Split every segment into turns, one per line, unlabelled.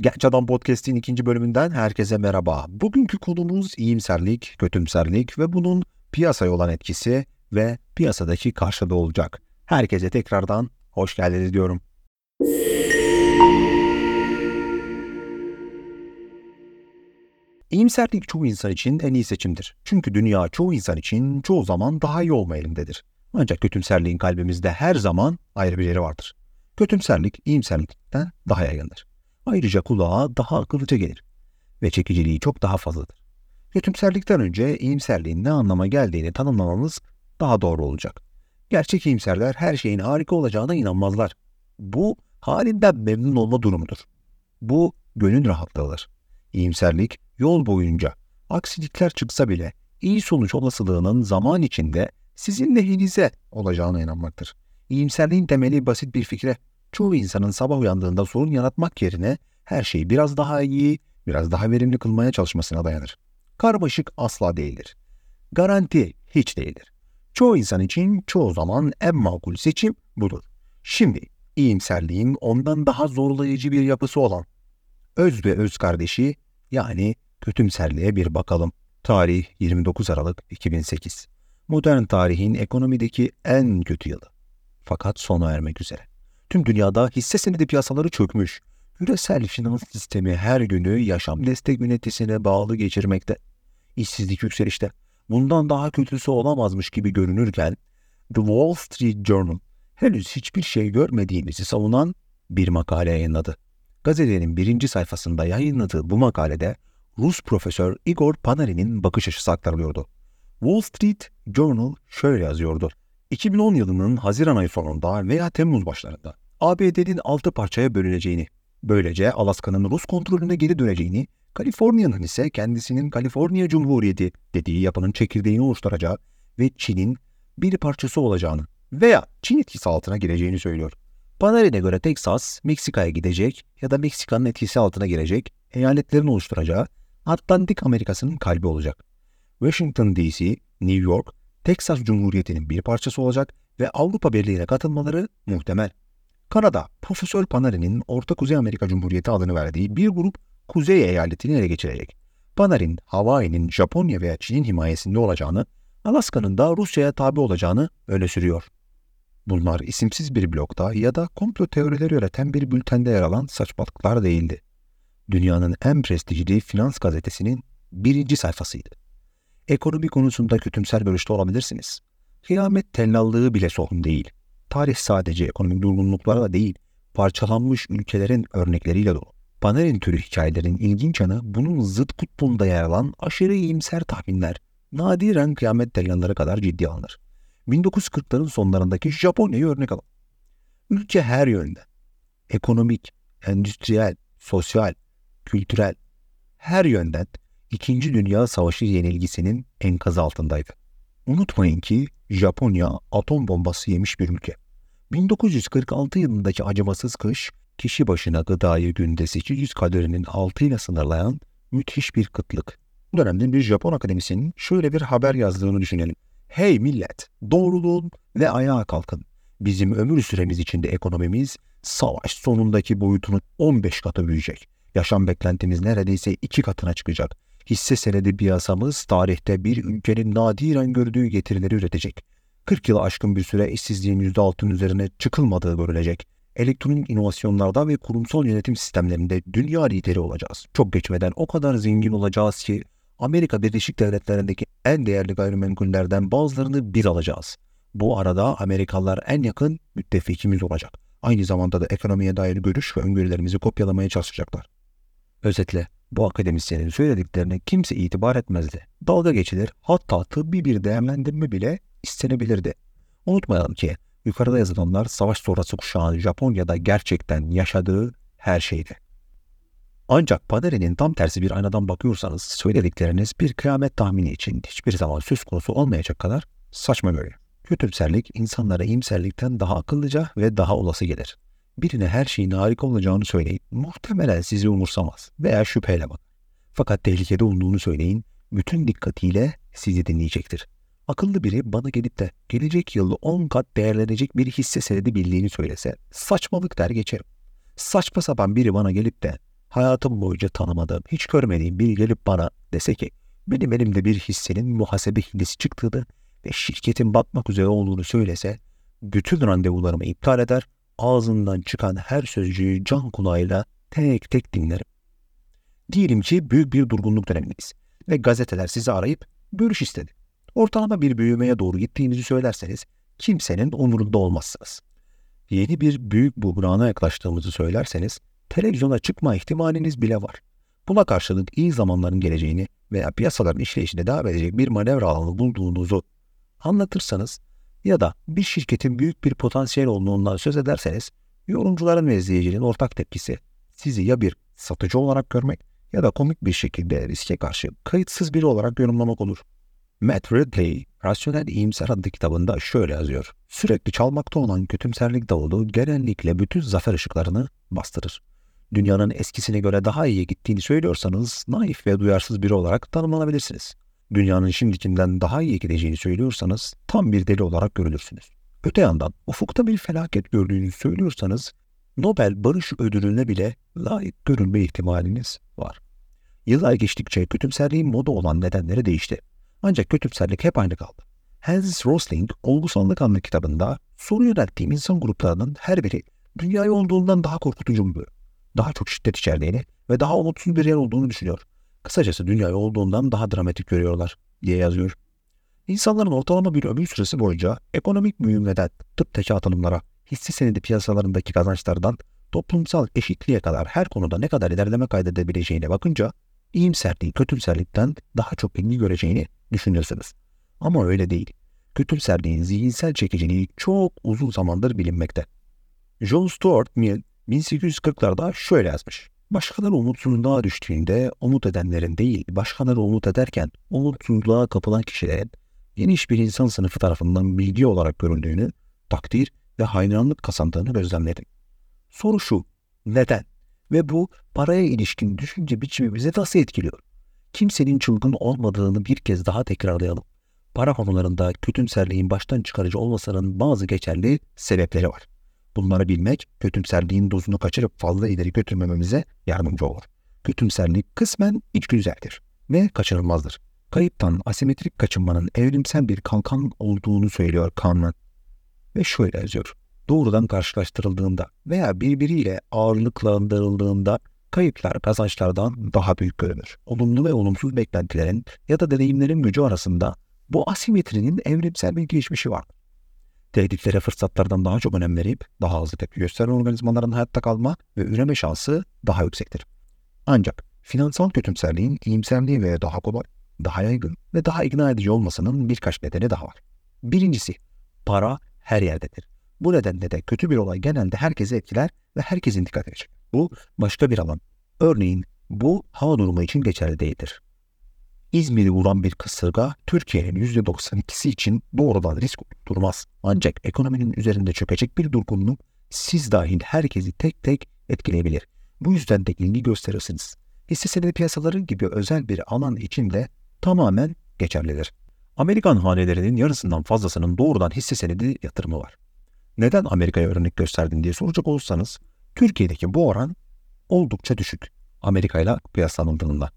Genç Adam Podcast'in ikinci bölümünden herkese merhaba. Bugünkü konumuz iyimserlik, kötümserlik ve bunun piyasaya olan etkisi ve piyasadaki karşılığı olacak. Herkese tekrardan hoş geldiniz diyorum. İyimserlik çoğu insan için en iyi seçimdir. Çünkü dünya çoğu insan için çoğu zaman daha iyi olma elindedir. Ancak kötümserliğin kalbimizde her zaman ayrı bir yeri vardır. Kötümserlik iyimserlikten daha yaygındır. Ayrıca kulağa daha akıllıca gelir ve çekiciliği çok daha fazladır. Kötümserlikten önce iyimserliğin ne anlama geldiğini tanımlamamız daha doğru olacak. Gerçek iyimserler her şeyin harika olacağına inanmazlar. Bu halinden memnun olma durumudur. Bu gönül rahatlığıdır. İyimserlik yol boyunca aksilikler çıksa bile iyi sonuç olasılığının zaman içinde sizin lehinize olacağına inanmaktır. İyimserliğin temeli basit bir fikre. Çoğu insanın sabah uyandığında sorun yaratmak yerine her şeyi biraz daha iyi, biraz daha verimli kılmaya çalışmasına dayanır. Karmaşık asla değildir. Garanti hiç değildir. Çoğu insan için çoğu zaman en makul seçim budur. Şimdi iyimserliğin ondan daha zorlayıcı bir yapısı olan öz ve öz kardeşi yani kötümserliğe bir bakalım. Tarih 29 Aralık 2008. Modern tarihin ekonomideki en kötü yılı. Fakat sona ermek üzere. Tüm dünyada hisse senedi piyasaları çökmüş. Küresel finans sistemi her günü yaşam destek ünitesine bağlı geçirmekte. İşsizlik yükselişte. Bundan daha kötüsü olamazmış gibi görünürken The Wall Street Journal henüz hiçbir şey görmediğimizi savunan bir makale yayınladı. Gazetenin birinci sayfasında yayınladığı bu makalede Rus profesör Igor Panarin'in bakış açısı aktarılıyordu. Wall Street Journal şöyle yazıyordu. 2010 yılının Haziran ayı sonunda veya Temmuz başlarında ABD'nin altı parçaya bölüneceğini, böylece Alaska'nın Rus kontrolüne geri döneceğini, Kaliforniya'nın ise kendisinin Kaliforniya Cumhuriyeti dediği yapının çekirdeğini oluşturacağı ve Çin'in bir parçası olacağını veya Çin etkisi altına gireceğini söylüyor. Panarin'e göre Texas, Meksika'ya gidecek ya da Meksika'nın etkisi altına girecek, eyaletlerin oluşturacağı Atlantik Amerikası'nın kalbi olacak. Washington DC, New York, Texas Cumhuriyeti'nin bir parçası olacak ve Avrupa Birliği'ne katılmaları muhtemel. Kanada, Profesör Panarin'in Orta Kuzey Amerika Cumhuriyeti adını verdiği bir grup kuzey eyaletini ele geçirecek. Panarin, Hawaii'nin Japonya veya Çin'in himayesinde olacağını, Alaska'nın da Rusya'ya tabi olacağını öne sürüyor. Bunlar isimsiz bir blokta ya da komplo teorileri üreten bir bültende yer alan saçmalıklar değildi. Dünyanın en prestijli finans gazetesinin birinci sayfasıydı. Ekonomi konusunda kötümser görüşte olabilirsiniz. Kıyamet tellallığı bile sorun değil. Tarih sadece ekonomik durgunluklarla değil, parçalanmış ülkelerin örnekleriyle dolu. Paner'in türü hikayelerin ilginç yanı bunun zıt kutbunda yer alan aşırı iyimser tahminler nadiren kıyamet tellalları kadar ciddi alınır. 1940'ların sonlarındaki Japonya'yı örnek alalım. Ülke her yönde, ekonomik, endüstriyel, sosyal, kültürel, her yönden İkinci Dünya Savaşı yenilgisinin enkazı altındaydı. Unutmayın ki Japonya atom bombası yemiş bir ülke. 1946 yılındaki acımasız kış, kişi başına gıdayı günde 800 kalorinin altıyla sınırlayan müthiş bir kıtlık. Bu dönemde bir Japon akademisinin şöyle bir haber yazdığını düşünelim. Hey millet, doğruluğun ve ayağa kalkın. Bizim ömür süremiz içinde ekonomimiz savaş sonundaki boyutunun 15 katı büyüyecek. Yaşam beklentimiz neredeyse iki katına çıkacak. Hisse senedi piyasamız tarihte bir ülkenin nadiren gördüğü getirileri üretecek. 40 yılı aşkın bir süre işsizliğin %6'ın üzerine çıkılmadığı görülecek. Elektronik inovasyonlarda ve kurumsal yönetim sistemlerinde dünya lideri olacağız. Çok geçmeden o kadar zengin olacağız ki Amerika Birleşik Devletleri'ndeki en değerli gayrimenkullerden bazılarını bir alacağız. Bu arada Amerikalılar en yakın müttefikimiz olacak. Aynı zamanda da ekonomiye dair görüş ve öngörülerimizi kopyalamaya çalışacaklar. Özetle bu akademisyenin söylediklerine kimse itibar etmezdi. Dalga geçilir hatta tıbbi bir değerlendirme bile istenebilirdi. Unutmayalım ki yukarıda yazılanlar savaş sonrası kuşağın Japonya'da gerçekten yaşadığı her şeydi. Ancak Paderi'nin tam tersi bir aynadan bakıyorsanız söyledikleriniz bir kıyamet tahmini için hiçbir zaman söz konusu olmayacak kadar saçma görünüyor. Kötümserlik insanlara iyimserlikten daha akıllıca ve daha olası gelir birine her şeyin harika olacağını söyleyin. Muhtemelen sizi umursamaz veya şüpheyle bak. Fakat tehlikede olduğunu söyleyin. Bütün dikkatiyle sizi dinleyecektir. Akıllı biri bana gelip de gelecek yıl 10 kat değerlenecek bir hisse senedi bildiğini söylese saçmalık der geçerim. Saçma sapan biri bana gelip de hayatım boyunca tanımadığım, hiç görmediğim biri gelip bana dese ki benim elimde bir hissenin muhasebe hilesi çıktığını ve şirketin batmak üzere olduğunu söylese bütün randevularımı iptal eder, ağzından çıkan her sözcüğü can kulağıyla tek tek dinlerim. Diyelim ki büyük bir durgunluk dönemindeyiz ve gazeteler sizi arayıp görüş istedi. Ortalama bir büyümeye doğru gittiğinizi söylerseniz kimsenin umurunda olmazsınız. Yeni bir büyük buhrana yaklaştığımızı söylerseniz televizyona çıkma ihtimaliniz bile var. Buna karşılık iyi zamanların geleceğini veya piyasaların işleyişine devam edecek bir manevra alanı bulduğunuzu anlatırsanız ya da bir şirketin büyük bir potansiyel olduğundan söz ederseniz yorumcuların ve izleyicinin ortak tepkisi sizi ya bir satıcı olarak görmek ya da komik bir şekilde riske karşı kayıtsız biri olarak yorumlamak olur. Matt Ridley, Rasyonel İyimser adlı kitabında şöyle yazıyor. Sürekli çalmakta olan kötümserlik davulu genellikle bütün zafer ışıklarını bastırır. Dünyanın eskisine göre daha iyi gittiğini söylüyorsanız naif ve duyarsız biri olarak tanımlanabilirsiniz. Dünyanın şimdikinden daha iyi gideceğini söylüyorsanız tam bir deli olarak görülürsünüz. Öte yandan ufukta bir felaket gördüğünüzü söylüyorsanız Nobel Barış Ödülü'ne bile layık görülme ihtimaliniz var. Yıllar geçtikçe kötümserliğin moda olan nedenleri değişti. Ancak kötümserlik hep aynı kaldı. Hans Rosling, Olgusallık adlı kitabında soru yönelttiğim insan gruplarının her biri dünyayı olduğundan daha korkutucu bir daha çok şiddet içerdiğini ve daha umutsuz bir yer olduğunu düşünüyor. Kısacası dünyayı olduğundan daha dramatik görüyorlar diye yazıyor. İnsanların ortalama bir ömür süresi boyunca ekonomik büyümeden tıptaki atılımlara, hisse senedi piyasalarındaki kazançlardan toplumsal eşitliğe kadar her konuda ne kadar ilerleme kaydedebileceğine bakınca iyimserliği kötümserlikten daha çok ilgi göreceğini düşünürsünüz. Ama öyle değil. Kötümserliğin zihinsel çekiciliği çok uzun zamandır bilinmekte. John Stuart Mill 1840'larda şöyle yazmış. Başkaları umutsuzluğa düştüğünde umut edenlerin değil, başkaları umut ederken umutsuzluğa kapılan kişilerin geniş bir insan sınıfı tarafından bilgi olarak görüldüğünü, takdir ve hayranlık kazandığını gözlemledim. Soru şu, neden? Ve bu paraya ilişkin düşünce biçimimizi nasıl etkiliyor? Kimsenin çılgın olmadığını bir kez daha tekrarlayalım. Para konularında kötümserliğin baştan çıkarıcı olmasının bazı geçerli sebepleri var. Bunları bilmek kötümserliğin dozunu kaçırıp fazla ileri götürmememize yardımcı olur. Kötümserlik kısmen içgüdüseldir ve kaçınılmazdır. Kayıptan asimetrik kaçınmanın evrimsel bir kalkan olduğunu söylüyor Kahneman. Ve şöyle yazıyor. Doğrudan karşılaştırıldığında veya birbiriyle ağırlıklandırıldığında kayıplar kazançlardan daha büyük görünür. Olumlu ve olumsuz beklentilerin ya da deneyimlerin gücü arasında bu asimetrinin evrimsel bir geçmişi var tehditlere fırsatlardan daha çok önem verip daha hızlı tepki gösteren organizmaların hayatta kalma ve üreme şansı daha yüksektir. Ancak finansal kötümserliğin iyimserliği ve daha kolay, daha yaygın ve daha ikna edici olmasının birkaç nedeni daha var. Birincisi, para her yerdedir. Bu nedenle de kötü bir olay genelde herkesi etkiler ve herkesin dikkatini çeker. Bu başka bir alan. Örneğin bu hava durumu için geçerli değildir. İzmir'i vuran bir kasırga Türkiye'nin %92'si için doğrudan risk durmaz. Ancak ekonominin üzerinde çökecek bir durgunluk siz dahil herkesi tek tek etkileyebilir. Bu yüzden de ilgi gösterirsiniz. Hisse senedi piyasaları gibi özel bir alan için de tamamen geçerlidir. Amerikan hanelerinin yarısından fazlasının doğrudan hisse senedi yatırımı var. Neden Amerika'ya örnek gösterdin diye soracak olursanız Türkiye'deki bu oran oldukça düşük Amerika ile kıyaslanıldığında.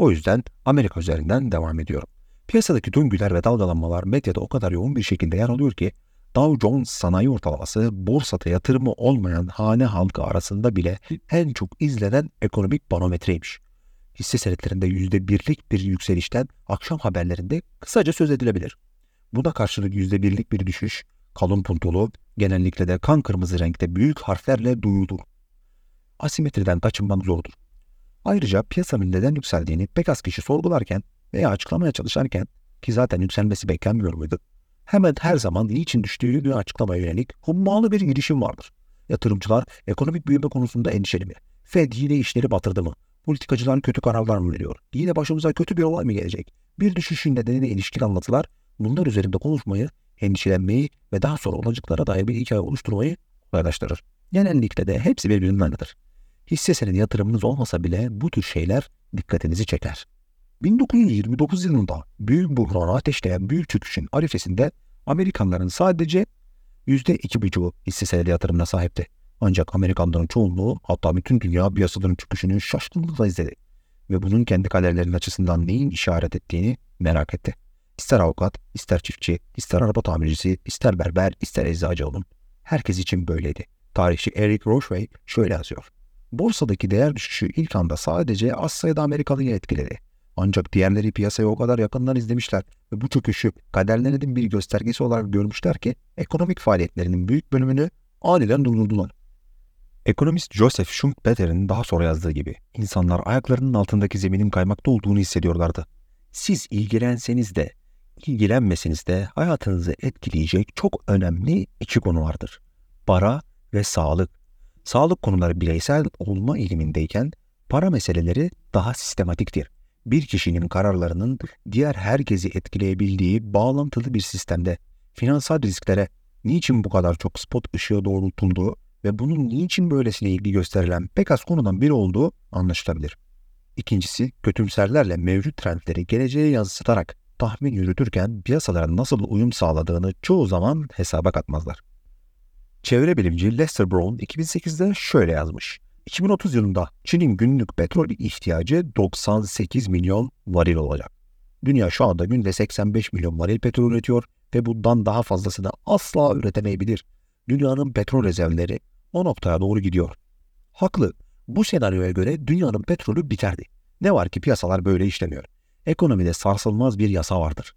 O yüzden Amerika üzerinden devam ediyorum. Piyasadaki döngüler ve dalgalanmalar medyada o kadar yoğun bir şekilde yer alıyor ki Dow Jones sanayi ortalaması borsada yatırımı olmayan hane halkı arasında bile en çok izlenen ekonomik barometreymiş. Hisse senetlerinde %1'lik bir yükselişten akşam haberlerinde kısaca söz edilebilir. Buna karşılık %1'lik bir düşüş, kalın puntolu, genellikle de kan kırmızı renkte büyük harflerle duyulur. Asimetriden kaçınmak zordur. Ayrıca piyasanın neden yükseldiğini pek az kişi sorgularken veya açıklamaya çalışarken ki zaten yükselmesi beklenmiyor muydu? Hemen her zaman niçin düştüğünü açıklamaya yönelik hummalı bir girişim vardır. Yatırımcılar ekonomik büyüme konusunda endişeli mi? Fed yine işleri batırdı mı? Politikacılar kötü kararlar mı veriyor? Yine başımıza kötü bir olay mı gelecek? Bir düşüşün nedenine ilişkin anlatılar bunlar üzerinde konuşmayı, endişelenmeyi ve daha sonra olacaklara dair bir hikaye oluşturmayı kolaylaştırır. Genellikle de hepsi birbirinden aynıdır hisse senedi yatırımınız olmasa bile bu tür şeyler dikkatinizi çeker. 1929 yılında büyük buhranı ateşleyen büyük çöküşün arifesinde Amerikanların sadece %2,5 hisse senedi yatırımına sahipti. Ancak Amerikanların çoğunluğu hatta bütün dünya piyasaların çöküşünü şaşkınlıkla izledi. Ve bunun kendi kaderlerinin açısından neyin işaret ettiğini merak etti. İster avukat, ister çiftçi, ister araba tamircisi, ister berber, ister eczacı olun. Herkes için böyleydi. Tarihçi Eric Rochway şöyle yazıyor. Borsadaki değer düşüşü ilk anda sadece az sayıda Amerikalıyı etkiledi. Ancak diğerleri piyasayı o kadar yakından izlemişler ve bu çöküşü kaderlerinin bir göstergesi olarak görmüşler ki ekonomik faaliyetlerinin büyük bölümünü aniden durdurdular. Ekonomist Joseph Schumpeter'in daha sonra yazdığı gibi insanlar ayaklarının altındaki zeminin kaymakta olduğunu hissediyorlardı. Siz ilgilenseniz de ilgilenmeseniz de hayatınızı etkileyecek çok önemli iki konu vardır. Para ve sağlık. Sağlık konuları bireysel olma eğilimindeyken para meseleleri daha sistematiktir. Bir kişinin kararlarının diğer herkesi etkileyebildiği bağlantılı bir sistemde finansal risklere niçin bu kadar çok spot ışığı doğrultulduğu ve bunun niçin böylesine ilgi gösterilen pek az konudan biri olduğu anlaşılabilir. İkincisi, kötümserlerle mevcut trendleri geleceğe yansıtarak tahmin yürütürken piyasalara nasıl uyum sağladığını çoğu zaman hesaba katmazlar. Çevre bilimci Lester Brown 2008'de şöyle yazmış. 2030 yılında Çin'in günlük petrol ihtiyacı 98 milyon varil olacak. Dünya şu anda günde 85 milyon varil petrol üretiyor ve bundan daha fazlasını asla üretemeyebilir. Dünyanın petrol rezervleri o noktaya doğru gidiyor. Haklı. Bu senaryoya göre dünyanın petrolü biterdi. Ne var ki piyasalar böyle işlemiyor. Ekonomide sarsılmaz bir yasa vardır.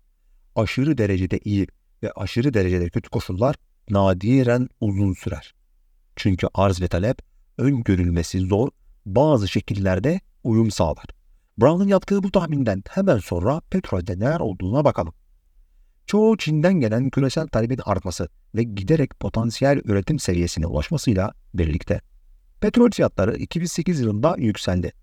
Aşırı derecede iyi ve aşırı derecede kötü koşullar nadiren uzun sürer. Çünkü arz ve talep öngörülmesi zor, bazı şekillerde uyum sağlar. Brown'un yaptığı bu tahminden hemen sonra petrolde neler olduğuna bakalım. Çoğu Çin'den gelen küresel talebin artması ve giderek potansiyel üretim seviyesine ulaşmasıyla birlikte petrol fiyatları 2008 yılında yükseldi.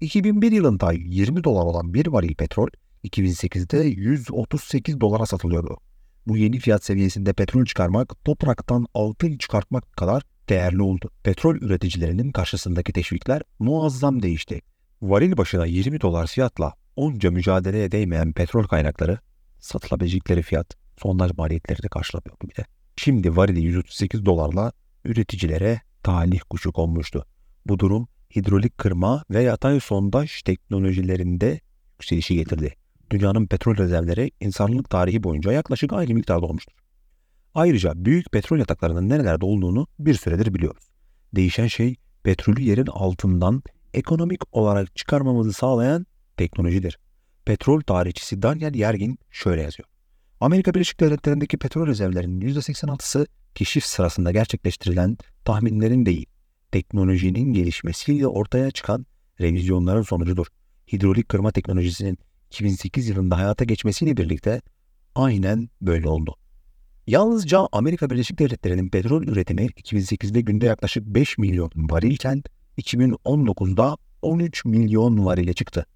2001 yılında 20 dolar olan bir varil petrol 2008'de 138 dolara satılıyordu. Bu yeni fiyat seviyesinde petrol çıkarmak topraktan altın çıkartmak kadar değerli oldu. Petrol üreticilerinin karşısındaki teşvikler muazzam değişti. Varil başına 20 dolar fiyatla onca mücadeleye değmeyen petrol kaynakları satılabilecekleri fiyat sondaj maliyetlerini karşılamıyordu bile. Şimdi varili 138 dolarla üreticilere talih kuşu konmuştu. Bu durum hidrolik kırma ve yatay sondaj teknolojilerinde yükselişi getirdi. Dünyanın petrol rezervleri insanlık tarihi boyunca yaklaşık aynı miktarda olmuştur. Ayrıca büyük petrol yataklarının nerelerde olduğunu bir süredir biliyoruz. Değişen şey petrolü yerin altından ekonomik olarak çıkarmamızı sağlayan teknolojidir. Petrol tarihçisi Daniel Yergin şöyle yazıyor. Amerika Birleşik Devletleri'ndeki petrol rezervlerinin %86'sı keşif sırasında gerçekleştirilen tahminlerin değil, teknolojinin gelişmesiyle ortaya çıkan revizyonların sonucudur. Hidrolik kırma teknolojisinin 2008 yılında hayata geçmesiyle birlikte aynen böyle oldu. Yalnızca Amerika Birleşik Devletleri'nin petrol üretimi 2008'de günde yaklaşık 5 milyon varilken 2019'da 13 milyon varile çıktı.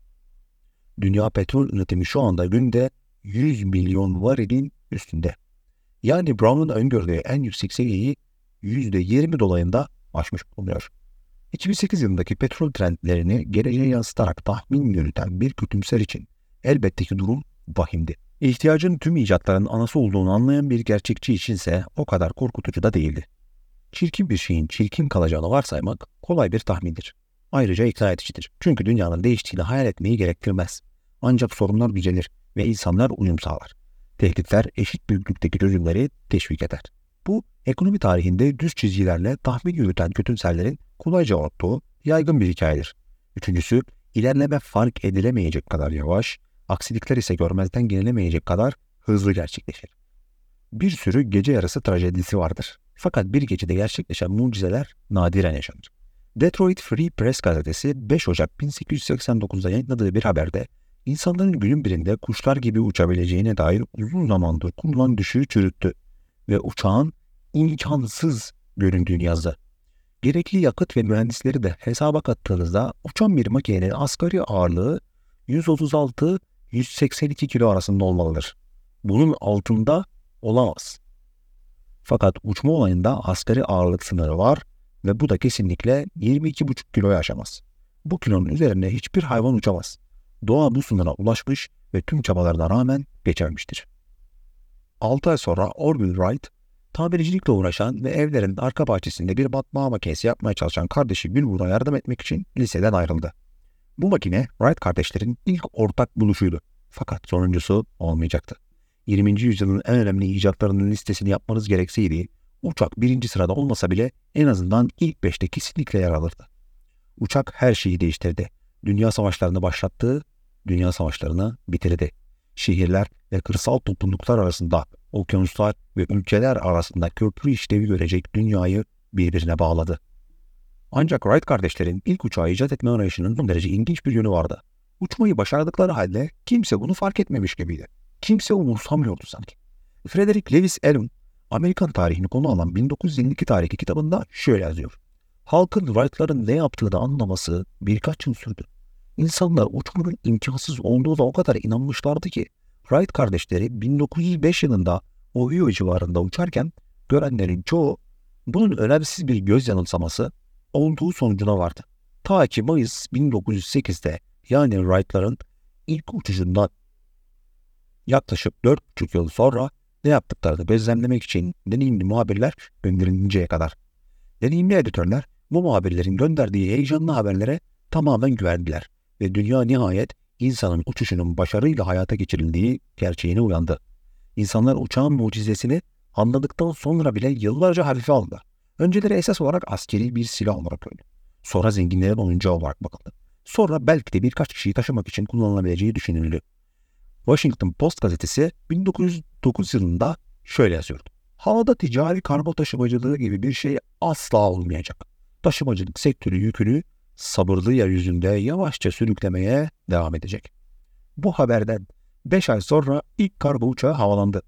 Dünya petrol üretimi şu anda günde 100 milyon varilin üstünde. Yani Brown'un öngördüğü en yüksek seviyeyi %20 dolayında aşmış bulunuyor. 2008 yılındaki petrol trendlerini geleceğe yansıtarak tahmin yürüten bir kötümser için elbette ki durum vahimdi. İhtiyacın tüm icatların anası olduğunu anlayan bir gerçekçi içinse o kadar korkutucu da değildi. Çirkin bir şeyin çirkin kalacağını varsaymak kolay bir tahmindir. Ayrıca ikna edicidir. Çünkü dünyanın değiştiğini hayal etmeyi gerektirmez. Ancak sorunlar düzelir ve insanlar uyum sağlar. Tehditler eşit büyüklükteki çözümleri teşvik eder. Bu ekonomi tarihinde düz çizgilerle tahmin yürüten kötümserlerin kolayca unuttuğu yaygın bir hikayedir. Üçüncüsü ilerleme fark edilemeyecek kadar yavaş, aksilikler ise görmezden gelinemeyecek kadar hızlı gerçekleşir. Bir sürü gece yarısı trajedisi vardır. Fakat bir gecede gerçekleşen mucizeler nadiren yaşanır. Detroit Free Press gazetesi 5 Ocak 1889'da yayınladığı bir haberde insanların günün birinde kuşlar gibi uçabileceğine dair uzun zamandır kurulan düşüğü çürüttü ve uçağın imkansız göründüğünü yazdı. Gerekli yakıt ve mühendisleri de hesaba kattığınızda uçan bir makinenin asgari ağırlığı 136-182 kilo arasında olmalıdır. Bunun altında olamaz. Fakat uçma olayında asgari ağırlık sınırı var ve bu da kesinlikle 22,5 kiloyu aşamaz. Bu kilonun üzerine hiçbir hayvan uçamaz. Doğa bu sınıra ulaşmış ve tüm çabalarına rağmen geçermiştir. 6 ay sonra Orville Wright Tamircilikle uğraşan ve evlerin arka bahçesinde bir batma makinesi yapmaya çalışan kardeşi Gülbur'a yardım etmek için liseden ayrıldı. Bu makine Wright kardeşlerin ilk ortak buluşuydu. Fakat sonuncusu olmayacaktı. 20. yüzyılın en önemli icatlarının listesini yapmanız gerekseydi, uçak birinci sırada olmasa bile en azından ilk beşte kesinlikle yer alırdı. Uçak her şeyi değiştirdi. Dünya savaşlarını başlattı, dünya savaşlarını bitirdi. Şehirler ve kırsal topluluklar arasında, okyanuslar ve ülkeler arasında köprü işlevi görecek dünyayı birbirine bağladı. Ancak Wright kardeşlerin ilk uçağı icat etme arayışının son derece ilginç bir yönü vardı. Uçmayı başardıkları halde kimse bunu fark etmemiş gibiydi. Kimse umursamıyordu sanki. Frederick Lewis Allen, Amerikan tarihini konu alan 1952 tarihli kitabında şöyle yazıyor. Halkın Wright'ların ne yaptığını anlaması birkaç yıl sürdü. İnsanlar uçmanın imkansız olduğuna o kadar inanmışlardı ki Wright kardeşleri 1905 yılında Ohio civarında uçarken görenlerin çoğu bunun önemsiz bir göz yanılsaması olduğu sonucuna vardı. Ta ki Mayıs 1908'de yani Wright'ların ilk uçuşundan yaklaşık 4,5 yıl sonra ne yaptıklarını gözlemlemek için deneyimli muhabirler gönderilinceye kadar. Deneyimli editörler bu muhabirlerin gönderdiği heyecanlı haberlere tamamen güvendiler ve dünya nihayet insanın uçuşunun başarıyla hayata geçirildiği gerçeğine uyandı. İnsanlar uçağın mucizesini anladıktan sonra bile yıllarca hafife aldılar. Önceleri esas olarak askeri bir silah olarak öyle. Sonra zenginlerin oyuncağı olarak bakıldı. Sonra belki de birkaç kişiyi taşımak için kullanılabileceği düşünüldü. Washington Post gazetesi 1909 yılında şöyle yazıyordu. Havada ticari kargo taşımacılığı gibi bir şey asla olmayacak. Taşımacılık sektörü yükünü sabırlı yeryüzünde yavaşça sürüklemeye devam edecek. Bu haberden 5 ay sonra ilk kargo uçağı havalandı.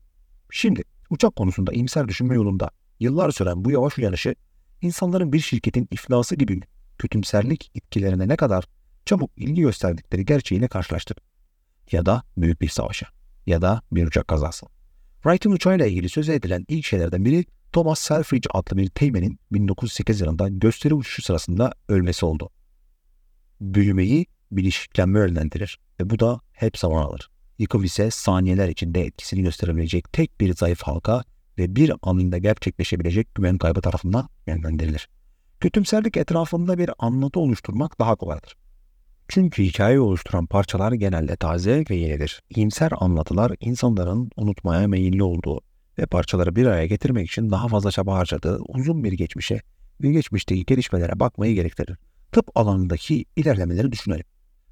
Şimdi uçak konusunda imser düşünme yolunda yıllar süren bu yavaş uyanışı insanların bir şirketin iflası gibi kötümserlik etkilerine ne kadar çabuk ilgi gösterdikleri gerçeğiyle karşılaştık. Ya da büyük bir savaşa ya da bir uçak kazası. Wright'ın uçağıyla ilgili söz edilen ilk şeylerden biri Thomas Selfridge adlı bir teğmenin 1908 yılında gösteri uçuşu sırasında ölmesi oldu. Büyümeyi bilişiklenme yönlendirir ve bu da hep zaman alır. Yıkım ise saniyeler içinde etkisini gösterebilecek tek bir zayıf halka ve bir anında gerçekleşebilecek güven kaybı tarafından yönlendirilir. Kötümserlik etrafında bir anlatı oluşturmak daha kolaydır. Çünkü hikaye oluşturan parçalar genelde taze ve yenidir. İyimser anlatılar insanların unutmaya meyilli olduğu ve parçaları bir araya getirmek için daha fazla çaba harcadığı uzun bir geçmişe ve geçmişteki gelişmelere bakmayı gerektirir. Tıp alanındaki ilerlemeleri düşünelim.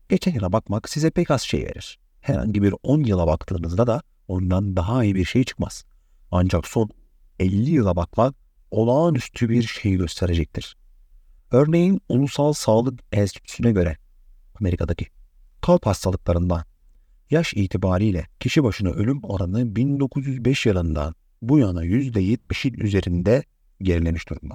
Geçen yıla bakmak size pek az şey verir. Herhangi bir 10 yıla baktığınızda da ondan daha iyi bir şey çıkmaz. Ancak son 50 yıla bakmak olağanüstü bir şey gösterecektir. Örneğin Ulusal Sağlık Enstitüsü'ne göre Amerika'daki kalp hastalıklarından yaş itibariyle kişi başına ölüm oranı 1905 yılından bu yana %70'in üzerinde gerilemiş durumda.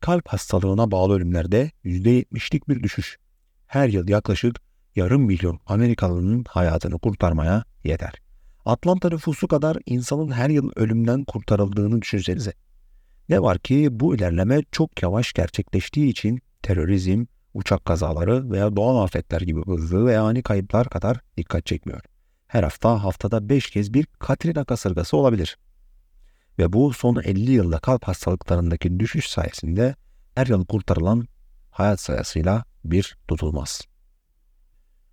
Kalp hastalığına bağlı ölümlerde %70'lik bir düşüş. Her yıl yaklaşık yarım milyon Amerikalının hayatını kurtarmaya yeter. Atlanta nüfusu kadar insanın her yıl ölümden kurtarıldığını düşünsenize. Ne var ki bu ilerleme çok yavaş gerçekleştiği için terörizm, uçak kazaları veya doğal afetler gibi hızlı ve ani kayıplar kadar dikkat çekmiyor. Her hafta haftada 5 kez bir Katrina kasırgası olabilir. Ve bu son 50 yılda kalp hastalıklarındaki düşüş sayesinde her yıl kurtarılan hayat sayısıyla bir tutulmaz.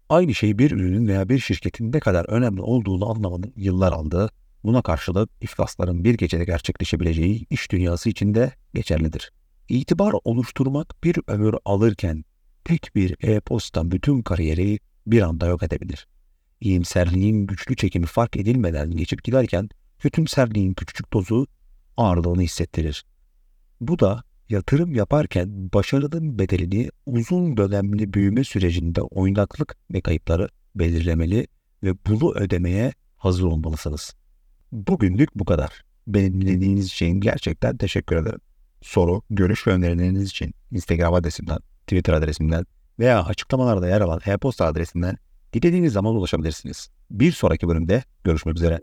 Aynı şey bir ürünün veya bir şirketin ne kadar önemli olduğunu anlamanın yıllar aldığı, buna karşılık iflasların bir gecede gerçekleşebileceği iş dünyası için de geçerlidir. İtibar oluşturmak bir ömür alırken tek bir e-posta bütün kariyeri bir anda yok edebilir. İyimserliğin güçlü çekimi fark edilmeden geçip giderken kötümserliğin küçük dozu ağırlığını hissettirir. Bu da yatırım yaparken başarının bedelini uzun dönemli büyüme sürecinde oynaklık ve kayıpları belirlemeli ve bunu ödemeye hazır olmalısınız. Bugünlük bu kadar. Beni dinlediğiniz için gerçekten teşekkür ederim. Soru, görüş ve önerileriniz için Instagram adresimden, Twitter adresimden veya açıklamalarda yer alan e-posta adresinden dilediğiniz zaman ulaşabilirsiniz. Bir sonraki bölümde görüşmek üzere.